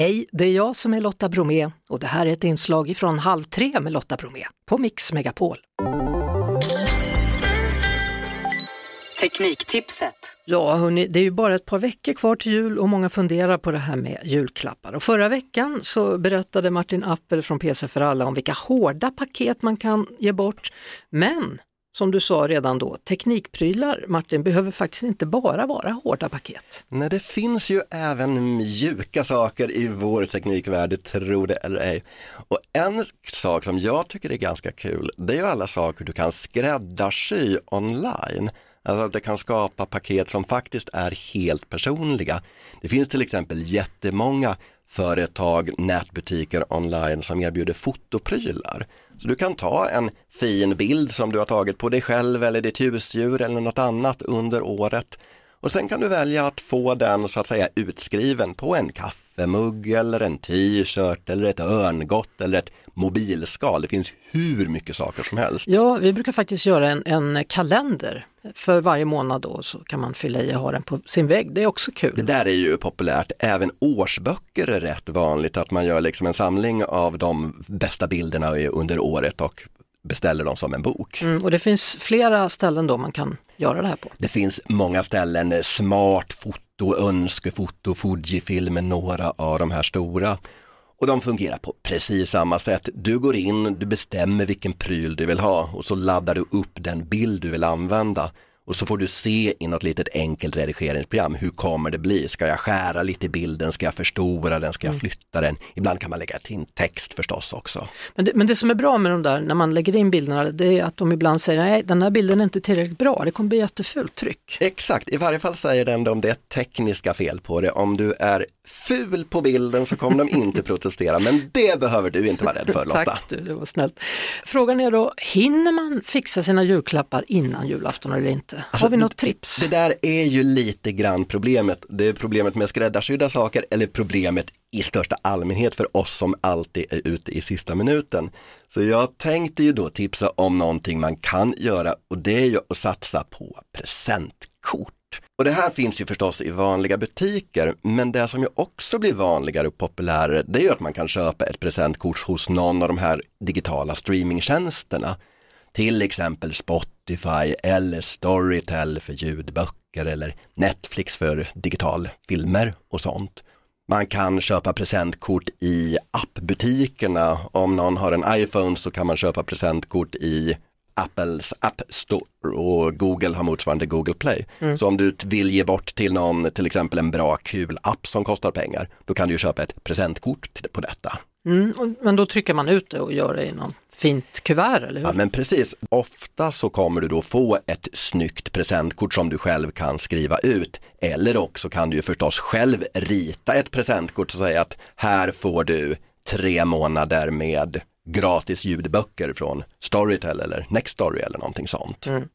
Hej, det är jag som är Lotta Bromé och det här är ett inslag från Halv tre med Lotta Bromé på Mix Megapol. Tekniktipset. Ja, hörni, det är ju bara ett par veckor kvar till jul och många funderar på det här med julklappar. Och förra veckan så berättade Martin Appel från PC för alla om vilka hårda paket man kan ge bort. Men som du sa redan då, teknikprylar, Martin, behöver faktiskt inte bara vara hårda paket. Nej, det finns ju även mjuka saker i vår teknikvärld, tro det eller ej. Och en sak som jag tycker är ganska kul, det är ju alla saker du kan skräddarsy online. Alltså att det kan skapa paket som faktiskt är helt personliga. Det finns till exempel jättemånga företag, nätbutiker online som erbjuder fotoprylar. Så du kan ta en fin bild som du har tagit på dig själv eller ditt husdjur eller något annat under året och sen kan du välja att få den så att säga utskriven på en kaffemugg eller en t-shirt eller ett örngott eller ett mobilskal. Det finns hur mycket saker som helst. Ja, vi brukar faktiskt göra en, en kalender för varje månad då så kan man fylla i och ha den på sin vägg. Det är också kul. Det där är ju populärt. Även årsböcker är rätt vanligt att man gör liksom en samling av de bästa bilderna under året och beställer dem som en bok. Mm, och det finns flera ställen då man kan göra det här på. Det finns många ställen, eh, Smart foto, Önskefoto, Fujifilm några av de här stora. Och de fungerar på precis samma sätt. Du går in, du bestämmer vilken pryl du vill ha och så laddar du upp den bild du vill använda och så får du se i något litet enkelt redigeringsprogram, hur kommer det bli? Ska jag skära lite i bilden? Ska jag förstora den? Ska jag mm. flytta den? Ibland kan man lägga till text förstås också. Men det, men det som är bra med de där, när man lägger in bilderna, det är att de ibland säger nej, den här bilden är inte tillräckligt bra, det kommer bli jättefult tryck. Exakt, i varje fall säger den om det är tekniska fel på det. Om du är ful på bilden så kommer de inte protestera, men det behöver du inte vara rädd för Lotta. Tack du, det var snällt. Frågan är då, hinner man fixa sina julklappar innan julafton eller inte? Alltså, Har vi något trips? Det där är ju lite grann problemet. Det är problemet med skräddarsydda saker eller problemet i största allmänhet för oss som alltid är ute i sista minuten. Så jag tänkte ju då tipsa om någonting man kan göra och det är ju att satsa på presentkort. Och det här finns ju förstås i vanliga butiker, men det som ju också blir vanligare och populärare, det är ju att man kan köpa ett presentkort hos någon av de här digitala streamingtjänsterna. Till exempel Spotify eller Storytel för ljudböcker eller Netflix för digitalfilmer och sånt. Man kan köpa presentkort i appbutikerna. Om någon har en iPhone så kan man köpa presentkort i Apples App Store och Google har motsvarande Google Play. Mm. Så om du vill ge bort till någon till exempel en bra kul app som kostar pengar, då kan du köpa ett presentkort på detta. Mm, men då trycker man ut det och gör det i någon fint kuvert, eller hur? Ja, men precis. Ofta så kommer du då få ett snyggt presentkort som du själv kan skriva ut. Eller också kan du ju förstås själv rita ett presentkort och säga att här får du tre månader med gratis ljudböcker från Storytel eller Nextory eller någonting sånt. Mm.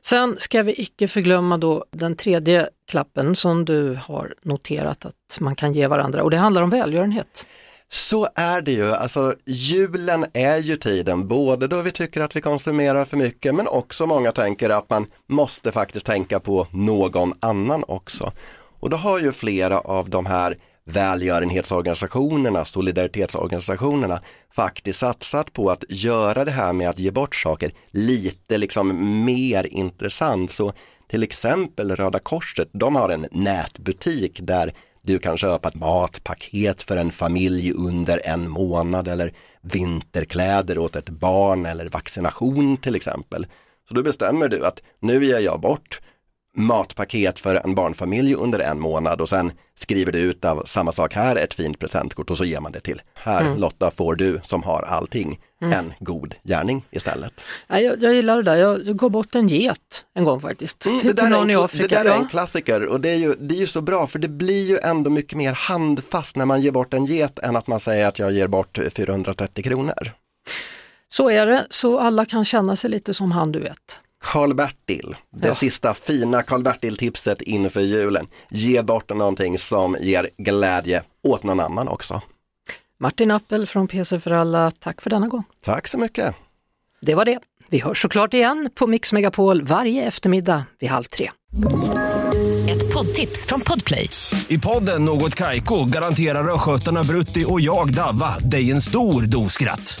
Sen ska vi icke förglömma då den tredje klappen som du har noterat att man kan ge varandra och det handlar om välgörenhet. Så är det ju, alltså julen är ju tiden, både då vi tycker att vi konsumerar för mycket men också många tänker att man måste faktiskt tänka på någon annan också. Och då har ju flera av de här välgörenhetsorganisationerna, solidaritetsorganisationerna faktiskt satsat på att göra det här med att ge bort saker lite liksom mer intressant. Så till exempel Röda Korset, de har en nätbutik där du kan köpa ett matpaket för en familj under en månad eller vinterkläder åt ett barn eller vaccination till exempel. Så då bestämmer du att nu ger jag bort matpaket för en barnfamilj under en månad och sen skriver du ut av samma sak här, ett fint presentkort och så ger man det till. Här mm. Lotta får du som har allting mm. en god gärning istället. Ja, jag, jag gillar det där, jag, jag gav bort en get en gång faktiskt mm, till, till någon en, i Afrika. Det där är en klassiker och det är, ju, det är ju så bra för det blir ju ändå mycket mer handfast när man ger bort en get än att man säger att jag ger bort 430 kronor. Så är det, så alla kan känna sig lite som han du vet. Karl-Bertil, det ja. sista fina Karl-Bertil-tipset inför julen. Ge bort någonting som ger glädje åt någon annan också. Martin Appel från PC för alla, tack för denna gång. Tack så mycket. Det var det. Vi hörs såklart igen på Mix Megapol varje eftermiddag vid halv tre poddtips från Podplay. I podden Något Kaiko garanterar östgötarna Brutti och jag, Davva, dig en stor dos skratt.